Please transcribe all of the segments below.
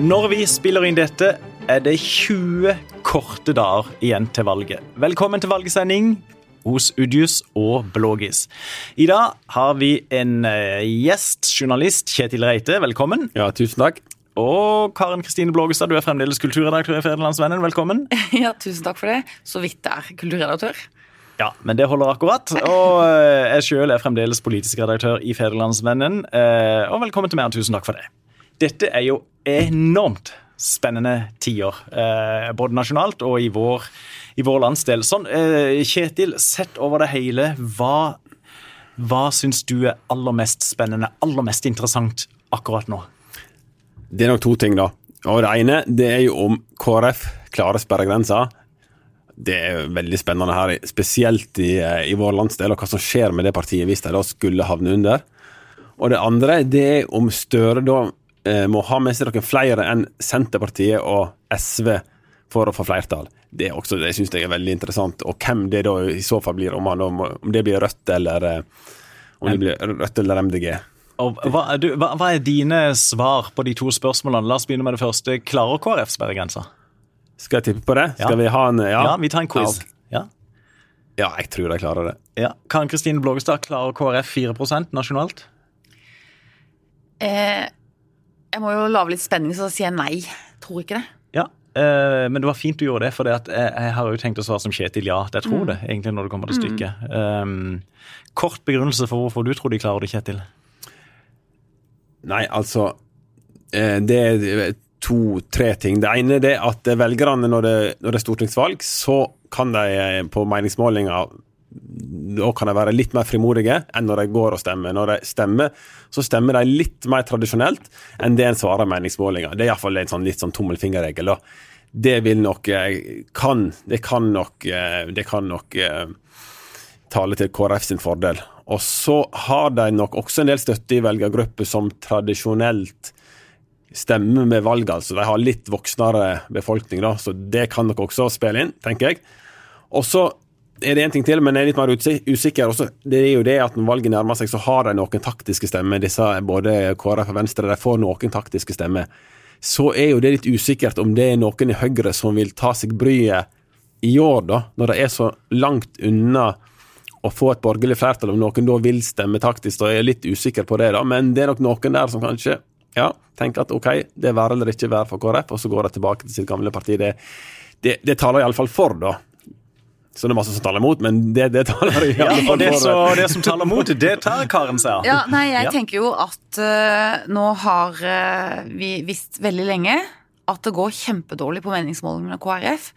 Når vi spiller inn dette, er det 20 korte dager igjen til valget. Velkommen til valgsending hos Udius og Blågis. I dag har vi en eh, gjest, journalist Kjetil Reite. Velkommen. Ja, tusen takk. Og Karen Kristine Blågestad, du er fremdeles kulturredaktør i Federlandsvennen. Velkommen. Ja, tusen takk for det. Så vidt det er kulturredaktør. Ja, men det holder akkurat. Og eh, jeg sjøl er fremdeles politisk redaktør i Federlandsvennen. Eh, Og velkommen til meg, og tusen takk for det. Dette er jo enormt spennende tider, eh, både nasjonalt og i vår, i vår landsdel. Sånn, eh, Kjetil, sett over det hele, hva, hva syns du er aller mest spennende, aller mest interessant akkurat nå? Det er nok to ting, da. Og Det ene det er jo om KrF klarer sperregrensa. Det er veldig spennende her, spesielt i, eh, i vår landsdel, og hva som skjer med det partiet hvis de skulle havne under. Og det andre det er om Støre da må ha med seg noen flere enn Senterpartiet og SV for å få flertall. Det, er også, det syns jeg er veldig interessant. Og hvem det da i så fall blir, om, han, om det blir Rødt eller, eh, om det blir Rødt eller MDG. Og hva, er du, hva, hva er dine svar på de to spørsmålene? La oss begynne med det første. Klarer KrF sperregrensa? Skal jeg tippe på det? Ja. Skal vi ha en Ja, vi tar en quiz. Ja, Ja. ja, jeg tror de klarer det. Ja. Kan Kristine Blågestad, klare KrF 4 nasjonalt? Eh, jeg må jo lage litt spenning, så da sier jeg nei. Tror ikke det. Ja, eh, men det var fint du gjorde det, for jeg, jeg har jo tenkt å svare som Kjetil ja. Jeg tror det, egentlig, når det kommer til stykket. Um, kort begrunnelse for hvorfor du tror de klarer det, Kjetil. Nei, altså eh, Det er to-tre ting. Det ene er at velgerne, når det, når det er stortingsvalg, så kan de eh, på meningsmålinger da kan de være litt mer frimodige enn når de går og stemmer. Når de stemmer, så stemmer de litt mer tradisjonelt enn det en svarer meningsmålinger. Det er iallfall en sånn, litt sånn tommelfingerregel. Det vil nok eh, kan, Det kan nok, eh, det kan nok eh, tale til KrF sin fordel. Og så har de nok også en del støtte i velgergrupper som tradisjonelt stemmer med valg, altså. De har litt voksnere befolkning, da, så det kan nok også spille inn, tenker jeg. Og så er det en ting til, men jeg er litt mer usikker. Også, det er jo det at når valget nærmer seg, så har de noen taktiske stemmer. Disse, både KrF og Venstre de får noen taktiske stemmer. Så er jo det litt usikkert om det er noen i Høyre som vil ta seg bryet i år, da, når det er så langt unna å få et borgerlig flertall, om noen da vil stemme taktisk. Da er jeg litt usikker på det, da, men det er nok noen der som kanskje ja, tenker at OK, det er være eller ikke være for KrF, og så går de tilbake til sitt gamle parti. Det, det, det taler iallfall for, da. Så det er masse som taler imot, men det, det taler i alle og fall det, for. så, det som taler mot, det tar Karen seg av. Ja, nei, jeg Ja. tenker jo at uh, nå har uh, vi visst veldig lenge at det går kjempedårlig på meningsmålingene av KrF.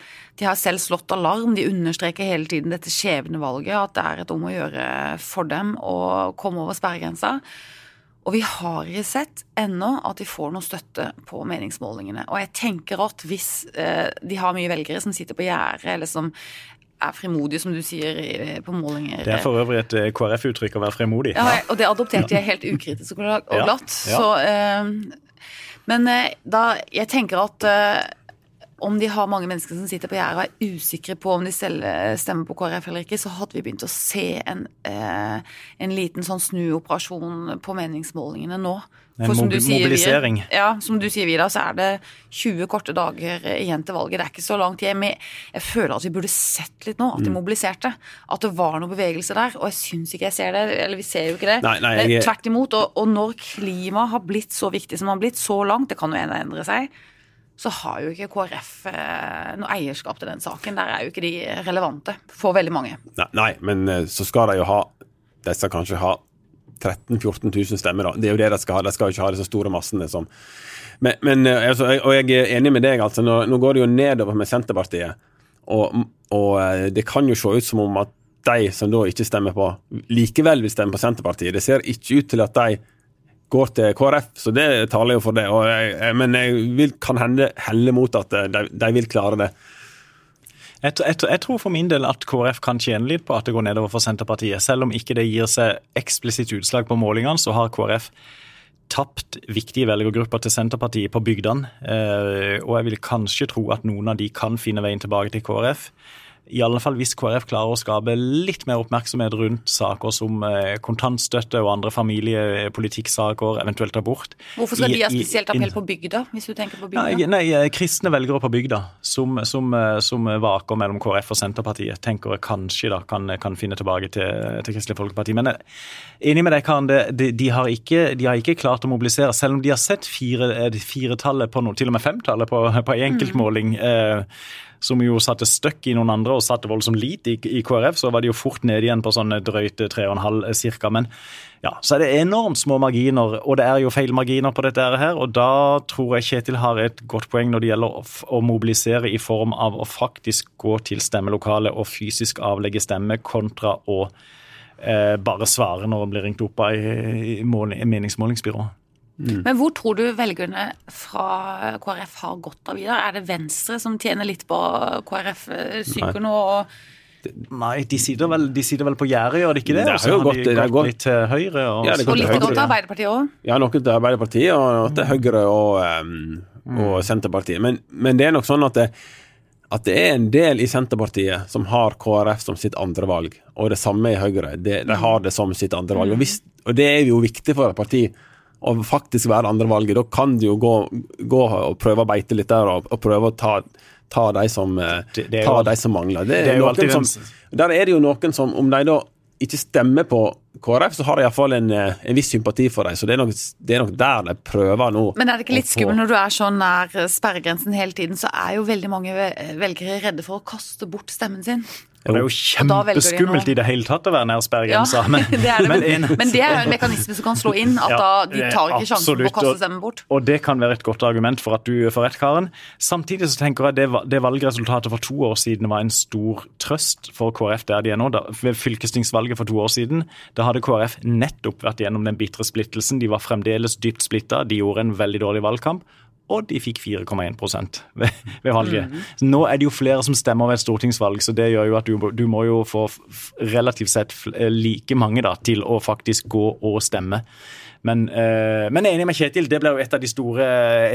De har selv slått alarm. De understreker hele tiden dette skjebnevalget, at det er et om å gjøre for dem å komme over sperregrensa. Og vi har ikke sett ennå at de får noe støtte på meningsmålingene. Og jeg tenker at hvis eh, de har mye velgere som sitter på gjerdet, eller som er frimodige, som du sier på målinger Det er for øvrig et eh, KrF-uttrykk å være fremodig. ja, og det adopterte jeg helt ukritisk og glatt. Så, eh, men eh, da, jeg tenker at eh, om de har mange mennesker som sitter på gjerdet og er usikre på om de selv eh, stemmer på KrF eller ikke, så hadde vi begynt å se en, eh, en liten sånn snuoperasjon på meningsmålingene nå. En For som du sier, mobilisering. Vi, Ja, som du sier, Vidar, så er det 20 korte dager igjen til valget. Det er ikke så langt hjem. Jeg, føler at vi burde sett litt nå, at de Mm. mobiliserte. At det var noe bevegelse der. Og jeg syns ikke jeg ser det. Eller vi ser jo ikke det. Nei, nei, jeg- Tvert imot. Og, og når klima har blitt så viktig som det har blitt, så langt, det kan jo endre seg, så har jo ikke KrF eh, noe eierskap til den saken. Der er jo ikke de relevante for veldig mange. Nei, nei, men eh, så skal de jo ha De skal kanskje ha 13 000-14 000 stemmer, da. Det er jo det de skal ha. De skal jo ikke ha disse store massene som Men, men eh, altså, og jeg er enig med deg, altså. Nå, nå går det jo nedover med Senterpartiet. Og, og det kan jo se ut som om at de som da ikke stemmer på, likevel vil stemme på Senterpartiet. Det ser ikke ut til at de går til KrF, så det taler jo for det. Jeg, men jeg vil, kan hende helle mot at eh, de, de vil klare det. Jeg, jeg, jeg tror for min del at KrF kan tjene litt på at det går nedover for Senterpartiet. Selv om ikke det gir seg eksplisitt utslag på målingene, så har KrF tapt viktige velgergrupper til Senterpartiet på bygdene. Eh, og jeg vil kanskje tro at noen av de kan finne veien tilbake til KrF. I alle fall hvis KrF klarer å skape litt mer oppmerksomhet rundt saker som eh, kontantstøtte og andre familiepolitikksaker, eventuelt abort. Hvorfor skal de ha spesielt appell på bygda, hvis du tenker på bygda? nei, nei kristne velgere på bygda som, som, eh, som vaker mellom KrF og Senterpartiet, tenker jeg kanskje da kan, kan finne tilbake til, til Kristelig Folkeparti. Men enig med deg, Karen. De, de, har ikke, de har ikke klart å mobilisere, selv om de har sett fire- eh, firetallet på noe, til og med femtallet på, på en enkeltmåling. Eh, som jo satte støkk i noen andre og satte voldsom lit i, i KrF, så var de jo fort nede igjen på sånn drøyt 3,5 cirka. Men ja, så er det enormt små marginer, og det er jo feil marginer på dette her. Og da tror jeg Kjetil har et godt poeng når det gjelder å, å mobilisere i form av å faktisk gå til stemmelokalet og fysisk avlegge stemme, kontra å eh, bare svare når en blir ringt opp av i, meningsmålingsbyrå. Men hvor tror du velgerne fra KrF har godt av videre? Er det Venstre som tjener litt på KrF eh, synker nå? og Nei, de sitter vel, de sitter vel på gjerdet, gjør de ikke det? Det har jo gått- de gått gått- litt til høyre. Og, Ja, Og litt til høyre. godt Arbeiderpartiet òg? Ja, noe til Arbeiderpartiet og noe til Høyre og, um, og Senterpartiet. Men, men det er nok sånn at det, at det er en del i Senterpartiet som har KrF som sitt andre valg, og det samme i Høyre. De, de har det som sitt andre valg. Og, hvis, og det er jo viktig for et parti å faktisk være andre valget. Da kan de jo gå, gå og prøve å beite litt der og, og prøve å ta, ta de som, eh, Det- det ta jo- de som mangler. Det er det er jo alltid som, der er det jo noen som, om de da ikke stemmer på KrF, så har de iallfall en, eh, en viss sympati for dem. Så det er, nok, det er nok der de prøver nå. Men er det ikke litt skummelt når du er så nær sperregrensen hele tiden, så er jo veldig mange velgere redde for å kaste bort stemmen sin. Og det er jo Og kjempeskummelt i det hele tatt å være nær sperregrensa. men, det er det, men, men det er jo en mekanisme som kan slå inn, at Ja, da de tar ikke er sjansen på å kaste stemmen bort. Og det kan være et godt argument for at du får rett, Karen. Samtidig så tenker jeg det, det valgresultatet for to år siden var en stor trøst for KrF der de er nå. Da, ved fylkestingsvalget for to år siden, da hadde KrF nettopp vært gjennom den bitre splittelsen. De var fremdeles dypt splitta, de gjorde en veldig dårlig valgkamp. Og de fikk 4,1 ved, ved valget. Mm. Nå er det jo flere som stemmer ved et stortingsvalg, så det gjør jo at du, du må jo få relativt sett eh, like mange da, til å faktisk gå og stemme. Men, eh, men jeg er enig med Kjetil, det blir jo et av de store,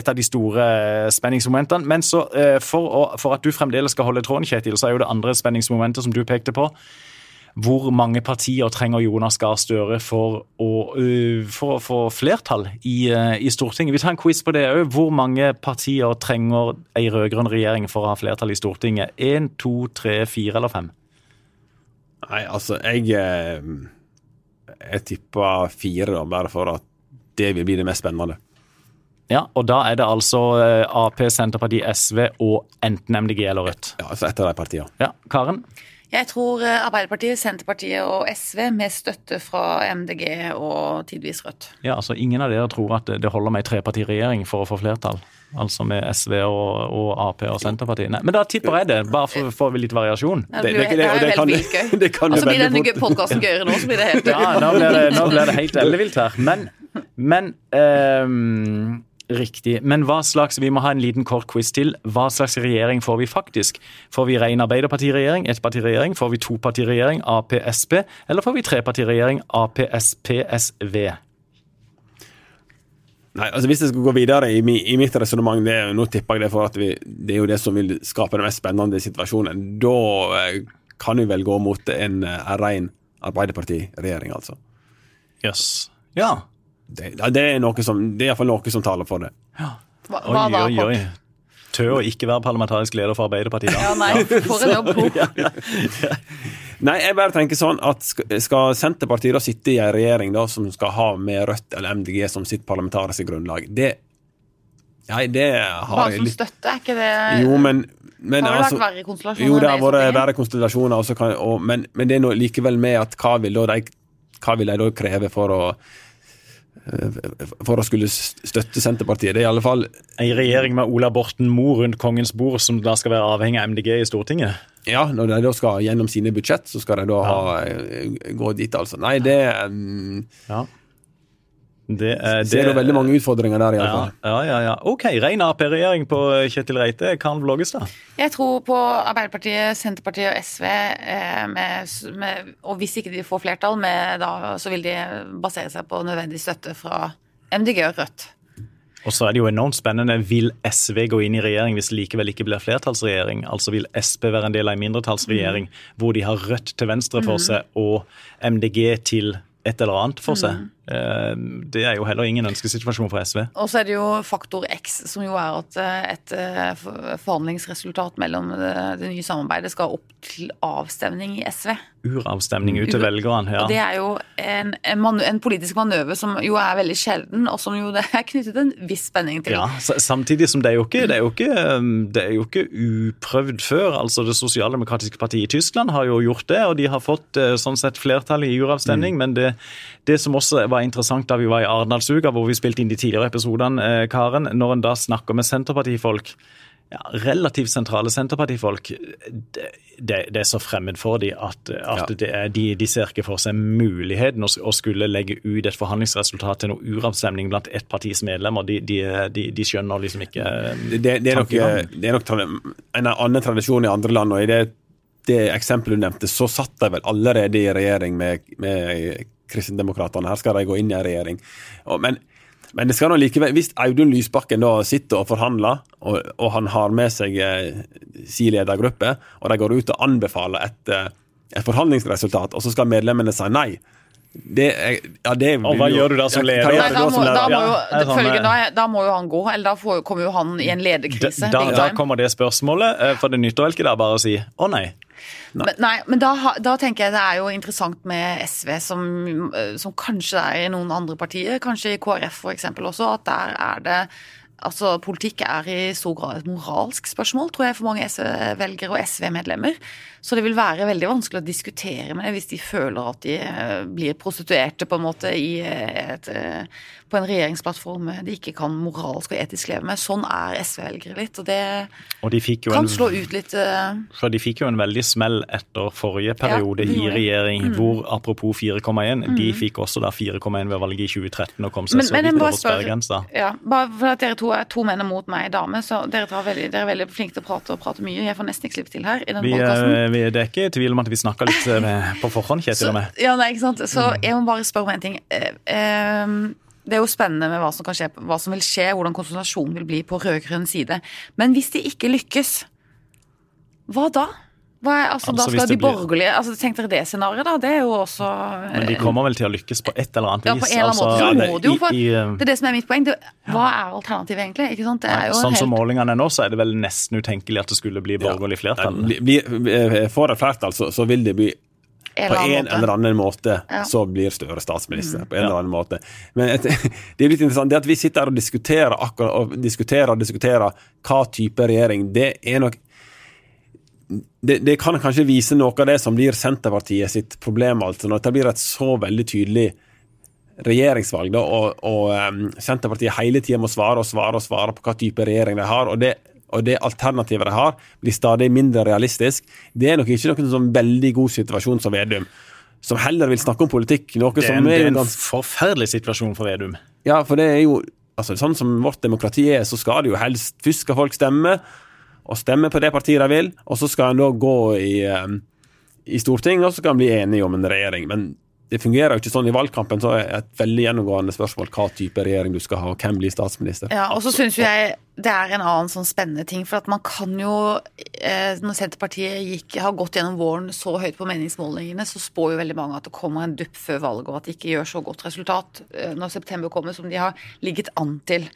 av de store spenningsmomentene. Men så eh, for, å, for at du fremdeles skal holde tråden, Kjetil, så er jo det andre spenningsmomentet som du pekte på. Hvor mange partier trenger Jonas Gahr Støre for å, for å få flertall i, i Stortinget? Vi tar en quiz på det òg. Hvor mange partier trenger ei rød-grønn regjering for å ha flertall i Stortinget? Én, to, tre, fire eller fem? Nei, altså, jeg Jeg tipper fire, da, bare for at det vil bli det mest spennende. Ja, og da er det altså Ap, Senterpartiet, SV og enten MDG eller Rødt. Ja, altså et av de partiene. Ja, Karen? Jeg tror eh, Arbeiderpartiet, Senterpartiet og SV med støtte fra MDG og tidvis Rødt. Ja, altså Ingen av dere tror at det det holder med ei trepartiregjering for å få flertall? Altså med SV og, og Ap og Senterpartiet? Nei, men da tipper jeg det, bare for få litt variasjon. Ja, Det- det, det- blir- det, er og jo det kan- vilt gøy. fort. Og så blir denne podkasten gøyere nå, så blir det helt Ja, nå blir det, nå blir det helt ellevilt her. Men, men ehm, Riktig. Men hva slags Vi må ha en liten kort quiz til. Hva slags regjering får vi faktisk? Får vi ren Arbeiderpartiregjering, ettpartiregjering? Får vi topartiregjering, Ap, Sp? Eller får vi trepartiregjering, Ap, Sp, SV? Nei, altså Hvis jeg skal gå videre i, i mitt resonnement, det er nå tipper jeg det for at vi, det er jo det som vil skape den mest spennende situasjonen. Da eh, kan vi vel gå mot en, eh, en ren Arbeiderpartiregjering, altså. Jøss. Yes. Ja. Det, det er noe som, det er iallfall noe som taler for det. Hva, Oi, hva da, oi, oi. kort? Tør å ikke være parlamentarisk leder for Arbeiderpartiet da. Ja, nei, for en jobb. Nei, jeg bare tenker sånn at skal Senterpartiet da sitte i en regjering da som skal ha med Rødt eller MDG som sitt parlamentariske grunnlag, det Nei, det har Bare som litt støtte, er ikke det Jo, men, men Har det vært altså, verre konstellasjoner Jo, det har vært verre konstellasjoner, kan, og, men, men det er noe, likevel med at hva vil da de hva vil de da kreve for å for å skulle støtte Senterpartiet? Det er i alle fall En regjering med Ola Borten Moe rundt kongens bord, som da skal være avhengig av MDG i Stortinget? Ja, når de da skal gjennom sine budsjett, så skal de da ha, eh, gå dit, altså. Nei, det mm, Ja. Det, er- det ser du veldig mange utfordringer der, i alle ja, fall. ja, ja, ja. OK, ren Ap-regjering på Kjetil Reite. Karen da? Jeg tror på Arbeiderpartiet, Senterpartiet og SV, eh, med, med, og hvis ikke de får flertall, med, da, så vil de basere seg på nødvendig støtte fra MDG og Rødt. Og så er det jo enormt spennende. Vil SV gå inn i regjering hvis det likevel ikke blir flertallsregjering? Altså vil Sp være en del av en mindretallsregjering mm. hvor de har Rødt til venstre for mm. seg og MDG til et eller annet for seg. Mm. Det er jo heller ingen ønskesituasjon for SV. Og så er det jo faktor X, som jo er at eh, et eh, forhandlingsresultat mellom det nye samarbeidet skal opp til avstemning i SV. Uravstemning ut til velgerne, ja. Og det er jo en, en, en, politisk manøver som jo er veldig sjelden, og som jo det er knyttet en viss spenning til. Ja, Samtidig som det er jo ikke, det er jo ikke, det er jo ikke uprøvd før. altså Det sosialdemokratiske partiet i Tyskland har jo gjort det, og de har fått sånn sett flertall i uravstemning. Mm. Men det, det som også var interessant da vi var i Arendalsuka, hvor vi spilte inn de tidligere episodene, eh, Karen, når en da snakker med Senterpartifolk ja, relativt sentrale Senterpartifolk, det, det, det, er så fremmed for dem at, at ja. de, de, ser ikke for seg muligheten å, å, skulle legge ut et forhandlingsresultat til noe uravstemning blant ett partis medlemmer. De, de, de skjønner liksom ikke det, er nok, det er nok en annen tradisjon i andre land. og i det, det eksempelet du nevnte, så satt de vel allerede i regjering med, med Kristendemokratene. Her skal de gå inn i en regjering. Men, men det skal nå likevel, hvis Audun Lysbakken da sitter og forhandler, og, og han har med seg eh, sin ledergruppe, og de går ut og anbefaler et, eh, et forhandlingsresultat, og så skal medlemmene si nei. Det, ja, det og hva gjør du da som leder? Nei, da, må, da, må jo, ja, følge, da, da, må jo han gå, eller da får, kommer jo han i en lederkrise. Da, da, kommer det spørsmålet, eh, for det nytter vel ikke da bare å si å nei. Nei. Men, nei, men da, da, tenker jeg det er jo interessant med SV, som, som kanskje er i noen andre partier, kanskje i KrF f.eks. også, at der er det Altså, Politikk er i stor grad et moralsk spørsmål, tror jeg, for mange SV-velgere og SV-medlemmer. Så det vil være veldig vanskelig å diskutere med det hvis de føler at de eh, blir prostituerte på en måte i eh, et, eh, på en regjeringsplattform de ikke kan moralsk og etisk leve med. Sånn er SV-velgere litt, og det og de kan en, slå ut litt For de fikk jo en veldig smell etter forrige periode ja, i regjering, mm. hvor apropos 4,1, mm. de fikk også da 4,1 ved valget i 2013 og kom seg men, så vidt over sperregrensa. Ja, bare for at dere to er to menn mot meg dame, så dere, veldig, dere, er veldig flinke til å prate og prate mye. Jeg får nesten ikke slippe til her i denne vi, podcasten. vi, det er ikke tvil om at vi snakka litt med, på forhånd, Kjetil og meg. Ja, nei, ikke sant? Så jeg må bare spørre om en ting. Eh, ehm, det er jo spennende med hva som, kan skje, hva som vil skje, hvordan konsentrasjonen vil bli på rød-grønn side. Men hvis de ikke lykkes, hva da? Er, altså, altså, da skal de borgerlige altså, Tenk dere det scenarioet, da. Det er jo også Men de kommer vel til å lykkes på et eller annet vis? Ja, på en eller annen måte. Altså, så må det, jo, for, i, i, det er det som er mitt poeng. Det, hva er alternativet, egentlig? Ikke sant? Det er jo sånn helt... som målingene er nå, så er det vel nesten utenkelig at det skulle bli borgerlig flertall. Ja, får et flertall, så, så vil det bli på en måte. eller annen måte ja. så blir Støre statsminister. Mm. på en eller annen måte. Men et, det er litt interessant det at vi sitter her og diskuterer akkurat, og diskuterer og diskuterer hva type regjering. Det er nok det, det, kan kanskje vise noe av det som blir Senterpartiet sitt problem. altså Når det blir et så veldig tydelig regjeringsvalg, da, og, og um, Senterpartiet hele tida må svare og svare og svare på hva type regjering de har, og det, og det alternativet de har, blir stadig mindre realistisk. Det er nok ikke noen sånn veldig god situasjon som Vedum, som heller vil snakke om politikk. Noe det er en, som er, det er en forferdelig situasjon for Vedum. Ja, for det er jo altså Sånn som vårt demokrati er, så skal det jo helst Først skal folk stemme og stemme på det partiet de vil, og så skal en da gå i, um, i Stortinget, og så kan en bli enige om en regjering. Men det fungerer jo ikke sånn i valgkampen, så er et veldig gjennomgående spørsmål hva type regjering du skal ha, og hvem blir statsminister. Ja, og så syns jeg det er en annen sånn spennende ting, for at man kan jo eh, Når Senterpartiet gikk, har gått gjennom våren så høyt på meningsmålingene, så spår jo veldig mange at det kommer en dupp før valget, og at de ikke gjør så godt resultat eh, når september kommer, som de har ligget an til.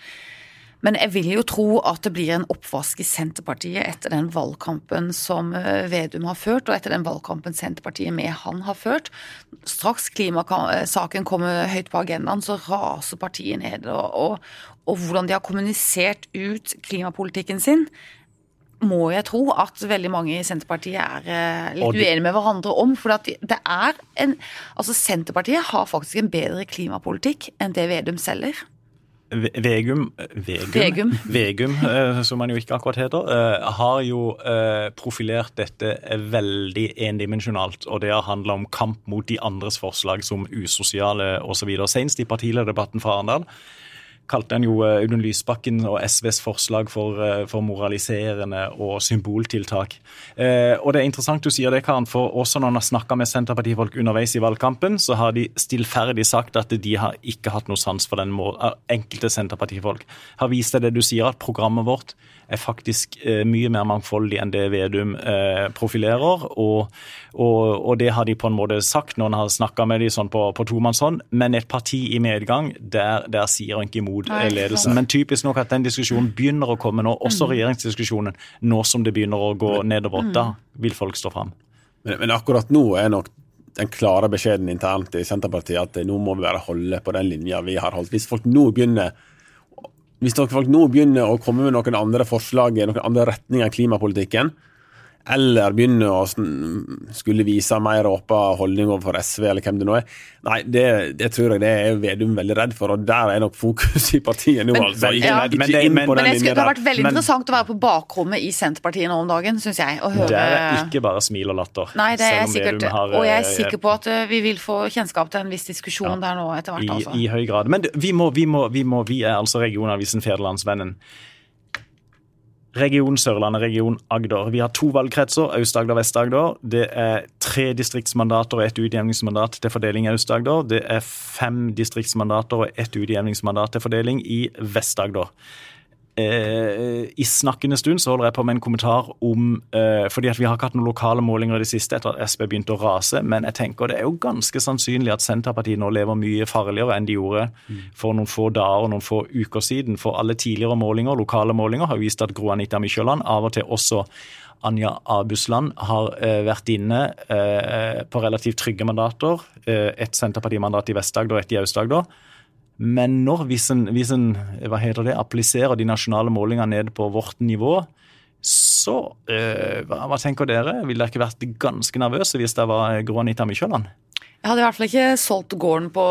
Men jeg vil jo tro at det blir en oppvask i Senterpartiet etter den valgkampen som eh, Vedum har ført, og etter den valgkampen Senterpartiet med han har ført. Straks klimasaken kommer høyt på agendaen, så raser partiet ned. Og, og, og hvordan de har kommunisert ut klimapolitikken sin, må jeg tro at veldig mange i Senterpartiet er eh, litt uenige med hverandre om. For det er en Altså, Senterpartiet har faktisk en bedre klimapolitikk enn det Vedum selger. Vegum, Vegum, Vegum, eh, som han jo ikke akkurat heter, eh, har jo eh, profilert dette veldig endimensjonalt. Og det har handla om kamp mot de andres forslag som usosiale osv. Senest i partilederdebatten fra Arendal kalte han jo eh, Audun Lysbakken og SVs forslag for, eh, for moraliserende og symboltiltak. Eh, og det er interessant du sier det, Karen, for også når han har snakka med Senterpartifolk underveis i valgkampen, så har de stillferdig sagt at de har ikke hatt noe sans for den mål. Enkelte Senterpartifolk har vist deg det du sier, at programmet vårt er faktisk eh, mye mer mangfoldig enn det Vedum eh, profilerer. Og, og, og, det har de på en måte sagt når han har snakka med dem sånn på, på tomannshånd. Men et parti i medgang, der, der sier han ikke imot ledelsen. Men typisk nok at den diskusjonen begynner å komme nå, også mm. regjeringsdiskusjonen, nå som det begynner å gå nedover. Mm. Da vil folk stå fram. Men, men akkurat nå er nok den klare beskjeden internt i Senterpartiet at nå må vi bare holde på den linja vi har holdt. Hvis folk nå begynner hvis dere folk nå begynner å komme med noen andre forslag, noen andre retninger i klimapolitikken, eller begynne å skulle vise mer åpen holdning overfor SV, eller hvem det nå er. Nei, det, det, tror jeg det er Vedum veldig redd for, og der er nok fokus i partiet nå. Men, altså. Ikke, ja, ikke men, det, men, men skulle, det har vært veldig men, interessant å være på bakrommet i Senterpartiet nå om dagen, syns jeg. Å høre... Det er ikke bare smil og latter. Nei, det er sikkert, har, og jeg er eh, sikker på at uh, vi vil få kjennskap til en viss diskusjon ja, der nå etter hvert. Altså. I, I høy grad. Men vi må, vi må, vi må, vi er altså regionavisen Federlandsvennen. Region Sørlandet, region Agder. Vi har to valgkretser, Aust-Agder og Vest-Agder. Det er tre distriktsmandater og ett utjevningsmandat til fordeling i Aust-Agder. Det er fem distriktsmandater og ett utjevningsmandat til fordeling i Vest-Agder eh, i snakkende stund så holder jeg på med en kommentar om eh, fordi at Vi har ikke hatt noen lokale målinger i det siste etter at SB begynte å rase, men jeg tenker det er jo ganske sannsynlig at Senterpartiet nå lever mye farligere enn de gjorde for noen få dager og noen få uker siden. For alle tidligere målinger, lokale målinger har vist at Gro Anita Mykjåland, av og til også Anja Abusland, har eh, vært inne eh, på relativt trygge mandater. Eh, et Senterpartimandat i Vest-Agder og et i Aust-Agder. Men når, hvis en, hvis en hva heter det, appliserer de nasjonale målingene ned på vårt nivå, så øh, hva, hva, tenker dere? Ville dere ikke vært ganske nervøse hvis det var Gro Anita Mykjåland? Jeg hadde i hvert fall ikke solgt gården på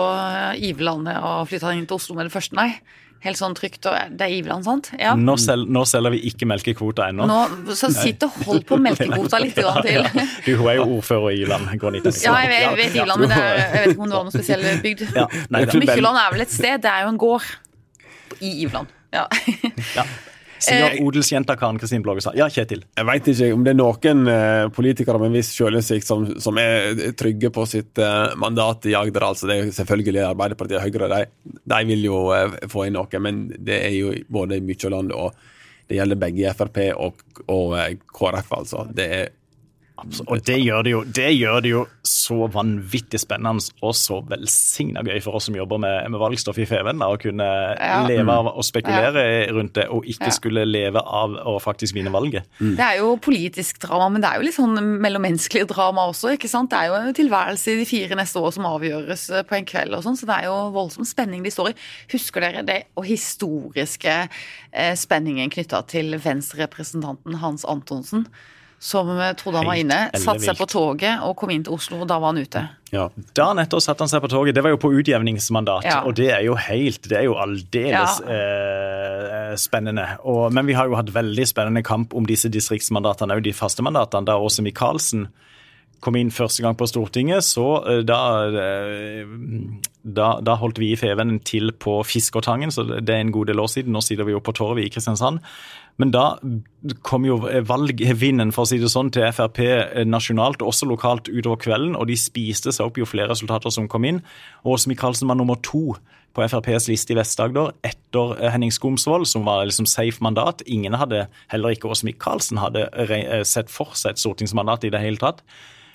Ivelandet og flytta inn til Oslo med det første, nei helt sånn trygt. og Det er Iveland, sant? Ja. Nå, sel, nå, selger vi ikke melkekvoter ennå. Nå, så sitt og hold på melkekvota litt ja, til. Ja. Du, hun er jo ordfører i Iveland. Ja, jeg vet, jeg vet Iveland, men er, jeg vet ikke om det var noen spesiell bygd. Ja, Mykkeland er vel et sted, det er jo en gård i Iveland. Ja. Ja. Sier eh, odelsjenta Karen Kristin Blågestad. Ja, Kjetil? Jeg veit ikke om det er noen eh, politikere med en viss selvinnsikt som, som, er trygge på sitt eh, mandat i Agder. altså Det er selvfølgelig Arbeiderpartiet og Høyre. De, de vil jo uh, få inn noe, men det er jo både Mykjåland og det gjelder begge Frp og, og KrF, altså. Det er og det gjør det, jo, det gjør det jo så vanvittig spennende og så velsigna gøy for oss som jobber med, med valgstoff i Feven. Å kunne ja. leve av å spekulere ja. rundt det, og ikke ja. skulle leve av å faktisk vinne valget. Mm. Det er jo politisk drama, men det er jo litt sånn mellommenneskelig drama også. ikke sant? Det er jo en tilværelse i de fire neste år som avgjøres eh, på en kveld, og sånn, så det er jo voldsom spenning de står i. Husker dere det og historiske eh, spenningen knytta til Venstre-representanten Hans Antonsen? Som trodde han var inne, satte seg på toget og kom inn til Oslo, og da var han ute. Ja, Da nettopp satte han seg på toget. Det var jo på utjevningsmandat, ja. og det er jo helt Det er jo aldeles ja. eh, spennende. Og, men vi har jo hatt veldig spennende kamp om disse distriktsmandatene, òg de faste mandatene, da Åse Michaelsen kom inn første gang på Stortinget, så eh, da, eh, da, da holdt vi i Fevennen til på Fiskertangen, så det er en god del år siden. Nå sitter vi jo på Torvet i Kristiansand. Men da kom jo valgvinden for å si det sånn, til Frp nasjonalt og også lokalt utover kvelden, og de spiste seg opp jo flere resultater som kom inn. Åse Michaelsen var nummer to på FrPs liste i Vest-Agder etter Henning Skomsvold, som var liksom safe mandat. Ingen hadde, heller ikke Åse Michaelsen, hadde sett for seg et stortingsmandat i det hele tatt.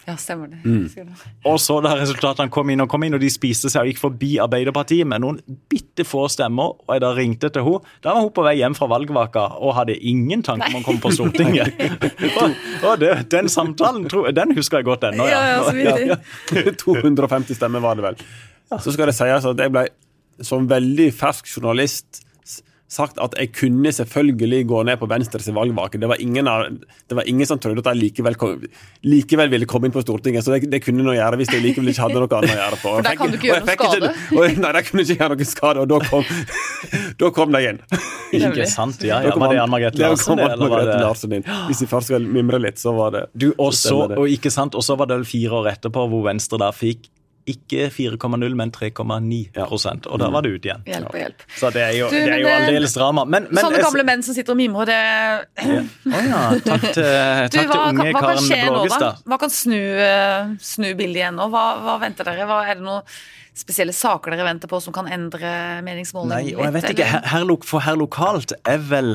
Ja, stemmer det. Mm. Og så da resultatene kom inn og kom inn, og de spiste seg og gikk forbi Arbeiderpartiet med noen bitte få stemmer, og jeg da ringte til henne, da var hun på vei hjem fra valgvaka og hadde ingen tanke om å komme på Stortinget. og, og det, den samtalen den husker jeg godt ennå, ja. ja, ja, ja. 250 stemmer var det vel. Så skal det sies at jeg ble som veldig fersk journalist sagt at jeg kunne selvfølgelig gå ned på Venstres valgvake. Det var ingen, av, det var ingen som trodde at jeg likevel, kom, likevel, ville komme inn på Stortinget. Så det, det kunne noe gjøre hvis jeg likevel ikke hadde noe annet å gjøre på. For der kan du ikke gjøre noe skade? Ikke, og, nei, der kunne ikke gjøre noe skade, og da kom, da kom de inn. Ikke sant, ja. ja var det Ann Margrethe Larsen? Det, eller var det... Larsen inn. Hvis vi først skal mimre litt, så var det du, også, Og ikke sant, og så var det vel fire år etterpå hvor Venstre da fikk ikke 4,0, men 3,9 Og da var det ut igjen. Hjelp og hjelp. Så det er jo, Du, det er jo aldeles drama. Men, men Sånne gamle menn som sitter og mimrer, det Å ja. Takk til, Du, hva, til unge hva, hva Karen? Blågestad. Hva kan snu, eh, snu bildet igjen nå? Hva, hva venter dere? Hva, er det noen spesielle saker dere venter på som kan endre meningsmålene Nei, og jeg vet ikke, her, her, For her lokalt er vel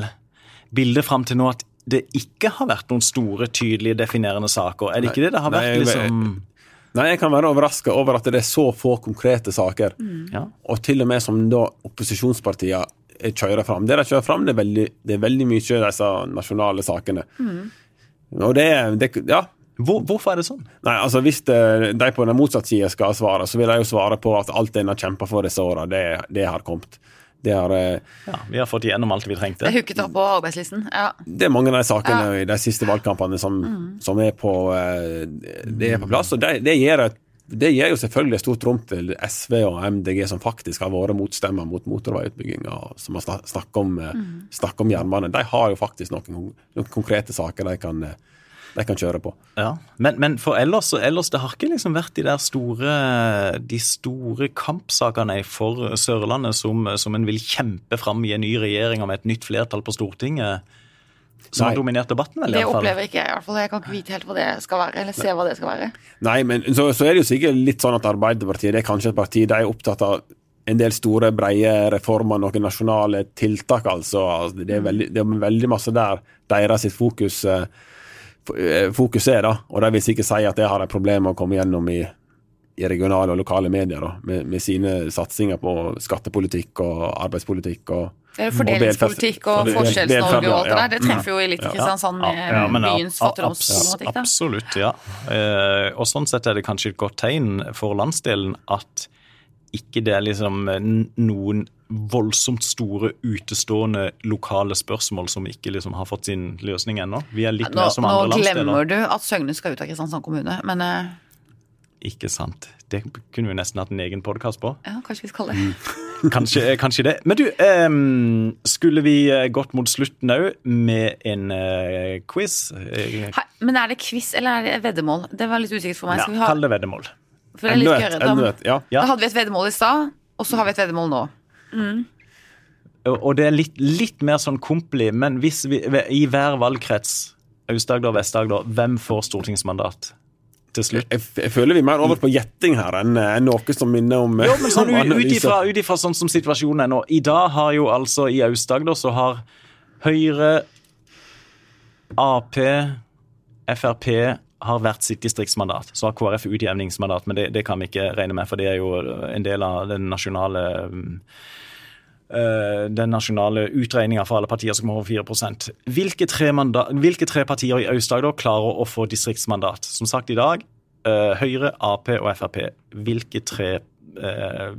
bildet fram til nå at det ikke har vært noen store, tydelige, definerende saker. Er det ikke det? Det har vært liksom Nei, jeg kan være overraska over at det er så få konkrete saker. ja. Og til og med som da opposisjonspartiene kjører fram. Det de kjører fram, det er veldig, det er veldig mye av disse nasjonale sakene. Og det, det Ja. Hvor, hvorfor er det sånn? Nei, altså Hvis det, de på den motsatte sida skal svare, så vil de jo svare på at alt en har kjempa for disse åra, det, det har kommet. Det, har, eh, Ja, Vi har fått gjennom alt vi trengte. Det er hooket opp på arbeidslisten. Ja. det er mange av de sakene i de siste valgkampene som, som er, på, eh, det er på plass. Og det, det, gir et, det gir jo selvfølgelig stort rom til SV og MDG, som faktisk har vært motstemmer mot motorveiutbygginga, som har snak- snakket om, mm. snakket om jernbane. De har jo faktisk noen, noen konkrete saker de kan, eh, de kan kjøre på. Ja, men, men for ellers, ellers det har ikke liksom vært de der store de store kampsakene for Sørlandet som, som en vil kjempe fram i en ny regjering og med et nytt flertall på Stortinget, som Nei. har dominert debatten, vel? i Det fall. opplever ikke jeg, i hvert fall. Jeg kan ikke vite helt hva det skal være, eller se hva det skal være. Nei, men så, så er det jo sikkert litt sånn at Arbeiderpartiet det er kanskje et parti de er opptatt av en del store, breie reformer, noen nasjonale tiltak, altså. Altså, Det er veldig, det er veldig masse der deres sitt fokus, eh, eh, fokus er, da. Og de vil sikkert si at det har et problem med å komme gjennom i, i regionale og lokale medier, da, med, med sine satsinger på skattepolitikk og arbeidspolitikk og er fordelingspolitikk og Forskjells-Norge og alt det der. Det treffer jo litt i Kristiansand med Ja, men byens fattigdomsproblematikk. Absolutt, ja. Eh, og sånn sett er det kanskje et godt tegn for landsdelen at ikke det er liksom noen voldsomt store utestående lokale spørsmål som ikke liksom har fått sin løsning ennå. Vi er litt Nå, mer som andre landsdeler. glemmer du at Søgne skal ut av Kristiansand kommune, men uh... Ikke sant. Det kunne vi nesten hatt en egen podkast på. ja, kanskje vi skal det. Kanskje, kanskje det. Men du, um, skulle vi eh, gått mot slutten òg med en uh, quiz? Eh, Hei, men er det quiz eller er det veddemål? Det var litt usikkert for meg. Skal vi ha, Kall det veddemål. for det er litt enda Da, ja. Ja. da hadde vi et veddemål i stad, og så har vi et veddemål nå. Og og det er litt, litt mer sånn kompli, men hvis vi, i hver valgkrets, Aust-Agder Vest-Agder, hvem får stortingsmandat til slutt? Jeg, jeg føler vi er mer over på gjetting her enn noe som minner om Jo, men sånn ut ifra sånn som situasjonen er nå. I dag har jo altså i Aust-Agder så har Høyre, Ap, Frp har hvert sitt distriktsmandat. Så har KrF utjevningsmandat, men det, det kan vi ikke regne med, for det er jo en del av den nasjonale mm, eh, den nasjonale utregninga for alle partier som kommer over 4% hvilke tre, mandat, hvilke tre partier i Aust-Agder klarer å få distriktsmandat? Som sagt i dag, eh, Høyre, Ap og Frp. Hvilke tre eh,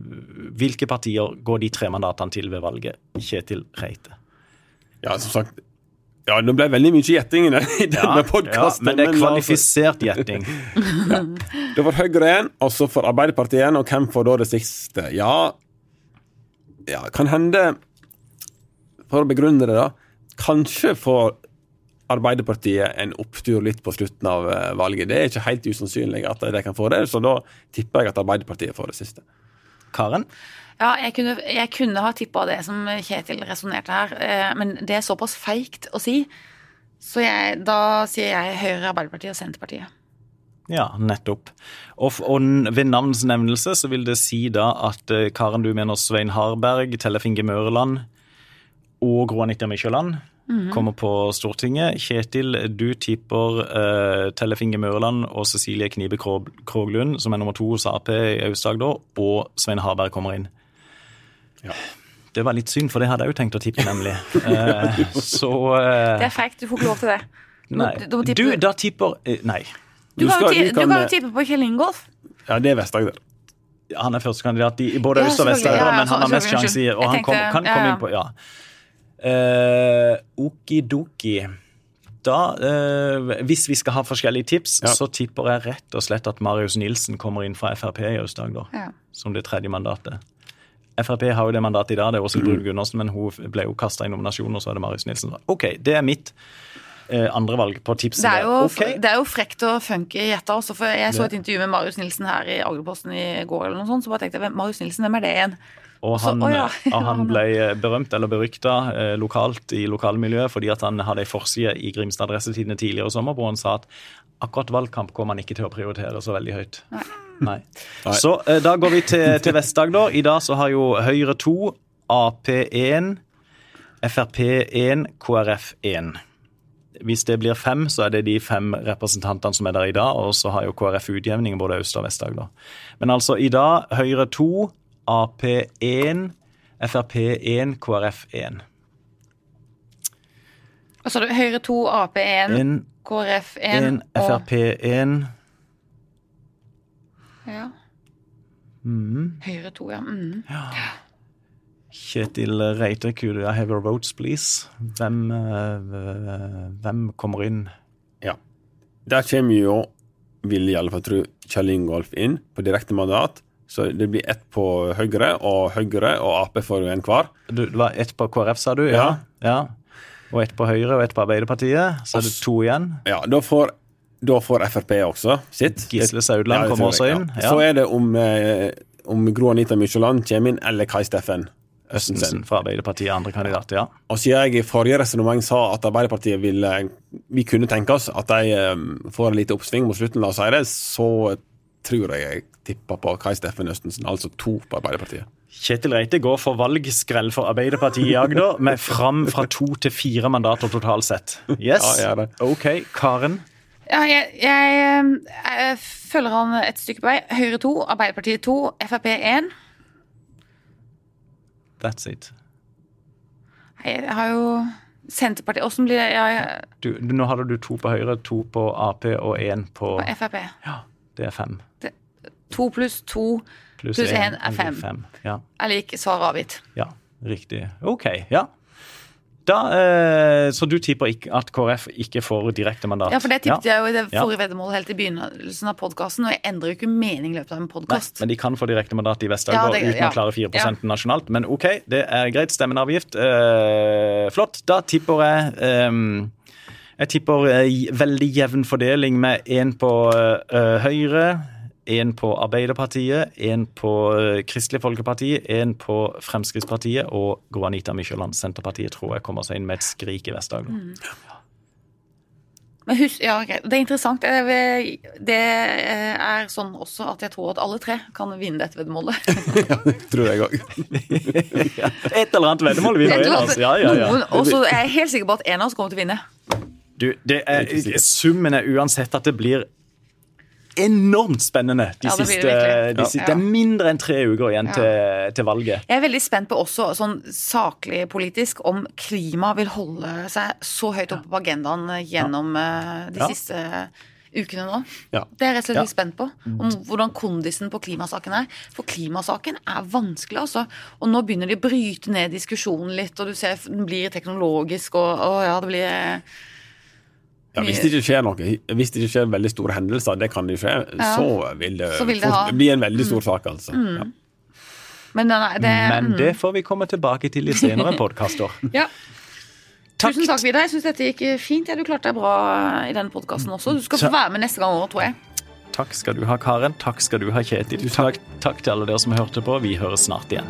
hvilke partier går de tre mandatene til ved valget? Kjetil Reite. Ja, som sagt Ja, det ble veldig mye gjetting i den- i denne ja, podkasten. men det er kvalifisert gjetting. Det var Høyre igjen, og så for Arbeiderpartiet igjen, og hvem får da det siste? Ja, ja kan hende For å begrunne det, da. Kanskje får Arbeiderpartiet en opptur litt på slutten av eh, valget. Det er ikke helt usannsynlig at de kan få det, så da tipper jeg at Arbeiderpartiet får det siste. Karen? Ja, jeg kunne, jeg kunne ha tippa det som Kjetil resonnerte her, eh, men det er såpass feigt å si. Så jeg, da sier jeg Høyre, Arbeiderpartiet og Senterpartiet. Ja, nettopp. Og, og ved navnsnevnelse så vil det si da at eh, Karen, du mener Svein Harberg, Tellef Inge Mørland og Gro Anita Mykjåland kommer på Stortinget. Kjetil, du tipper uh, Tellef Inge Mørland og Cecilie Knibe Krog- Kroglund, som er nummer to hos Ap i Aust-Agder, og Svein Harberg kommer inn. Det var litt synd, for det hadde jeg jo tenkt å tippe, nemlig. Eh, så eh, Det er feigt, du får ikke lov til det. Du Nei. du må tippe- Du, da tipper eh, Nei. Du Du kan jo skal- ti- du du kan, jo tippe på Kjell Ingolf. Ja, det er Vest-Agder. Han er førstekandidat i, i både Ja, Øst- og selvfølgelig. Vest-Agder, Ja, ja, men han har mest så- sjanse i unnskyld. Og han kom, tenkte- kan ja, komme ja. inn på Ja. Eh, Okidoki. Da, eh, hvis vi skal ha forskjellige tips, Ja. så tipper jeg rett og slett at Marius Nilsen kommer inn fra Frp i Aust-Agder Ja. som det tredje mandatet. Frp har jo det mandatet i dag, det er Åshild Brun Gundersen, men hun ble jo kasta i nominasjonen, og så er det Marius Nilsen. OK, det er mitt. eh, andre valg på tipset. Det er, jo, okay. det er jo frekt og funky gjetta også, for jeg så et intervju med Marius Nilsen her i Agderposten i går, eller noe sånt, så bare tenkte jeg Marius Nilsen, hvem er det igjen? Og Så- han, å ja. og han ble eh, berømt eller berykta eh, lokalt i lokalmiljøet fordi at han hadde ei forside i Grimstad Adressetidene tidligere i sommer hvor han sa at akkurat valgkamp kommer han ikke til å prioritere så veldig høyt. Nei. Nei. Så eh, da går vi til, til Vest-Agder. I dag så har jo Høyre 2, Ap1, Frp1, KrF1. Hvis det blir fem, så er det de fem representantene som er der i dag, og så har jo KrF utjevning både Øst- og Vest-Agder. Men altså i dag Høyre 2, Ap1, Frp1, KrF1. Altså? Høyre 2, Ap 1, En, KrF 1 en, og Frp1 ja. mm. Høyre to, ja. Mm. Kjetil Reite, could I have your votes, please? Hvem, eh, hvem kommer inn? Ja. Der kommer jo, vil i alle fall tro, Kjell Ingolf inn på direkte mandat. Så det blir ett på Høyre, og Høyre og Ap får jo en hver. Det var ett på KrF, sa du? Ja. ja. Og ett på Høyre og ett på Arbeiderpartiet. Så er det to igjen. Ja, da får, da får Frp også sitt. Gisle Saudland kommer også inn. Ja. Så er det om, eh, om Gro Anita Mykjåland kommer inn, eller Kai Steffen Østensen. Fra Arbeiderpartiet, andre kandidat, ja. Og siden jeg i forrige resonnement sa at Arbeiderpartiet ville Vi kunne tenke oss at de eh, får en lite oppsving mot slutten, la oss si det, så tror jeg jeg tipper på Kai Steffen Østensen, altså to på Arbeiderpartiet. Kjetil Reite går for valgskrell for Arbeiderpartiet i Agder, med fram fra to til fire mandater totalt sett. Yes. OK. Karen. Ja, jeg, jeg, jeg følger han et stykke på vei. Høyre 2, Arbeiderpartiet 2, Frp 1. That's it. Jeg har jo Senterpartiet Åssen blir det? Ja, jeg- Du, nå hadde du to på Høyre, to på Ap og én på på Frp. Ja, det er fem. To pluss to Pluss én er fem. fem. Ja. er lik svar avgitt. ja, riktig. OK. Ja. Da, eh, så du tipper ikke at KrF ikke får direkte mandat? Ja, for det tippet jeg jo i det Ja. forrige veddemålet helt i begynnelsen av podkasten, og jeg endrer jo ikke mening i løpet av en podkast. men de kan få direkte mandat i Vest-Agder Ja, uten ja. å klare 4 nasjonalt. Men OK, det er greit. Stemmen er avgift. Eh, flott. Da tipper jeg eh, Jeg tipper eh, veldig jevn fordeling med én på eh, Høyre, én på Arbeiderpartiet, én på eh, Kristelig Folkeparti, én på Fremskrittspartiet og Gro Anita Mykjåland, Senterpartiet, tror jeg kommer seg inn med et skrik i Vest-Agder. Mm. Men husk, ja. Det er interessant. Det er- er sånn også at jeg tror at alle tre kan vinne dette veddemålet. Tror jeg òg. Et eller annet veddemål vinner vi. Altså. Ja, ja, ja. Og så er jeg helt sikker på at en av oss kommer til å vinne. Du, det er, summen er uansett at det blir enormt spennende de Ja, det blir det siste, de Ja. Det er mindre enn tre uker igjen Ja. til, til valget. Jeg er veldig spent på også, sånn saklig politisk, om klima vil holde seg så høyt oppe på agendaen gjennom eh, de Ja. siste ukene nå. Ja. Det er jeg rett og slett Ja. litt spent på. Om hvordan kondisen på klimasaken er. For klimasaken er vanskelig, altså. Og nå begynner de å bryte ned diskusjonen litt, og du ser den blir teknologisk, og og ja, det blir eh, Ja, hvis det ikke skjer noe, hvis det ikke skjer veldig store hendelser, det kan det skje, Ja. så vil det, Så vil det fort Mm. bli en veldig stor sak, altså. Ja. Men nei, det Men mm. det får vi komme tilbake til i senere podkaster. Ja. Takk. Tusen takk, Vidar. Jeg syns dette gikk fint. Ja, du klarte deg bra i den podkasten også. Du skal få være med neste gang òg, tror jeg. Takk skal du ha, Karen. Takk skal du ha, Kjetil. Takk, takk til alle dere som hørte på. Vi høres snart igjen.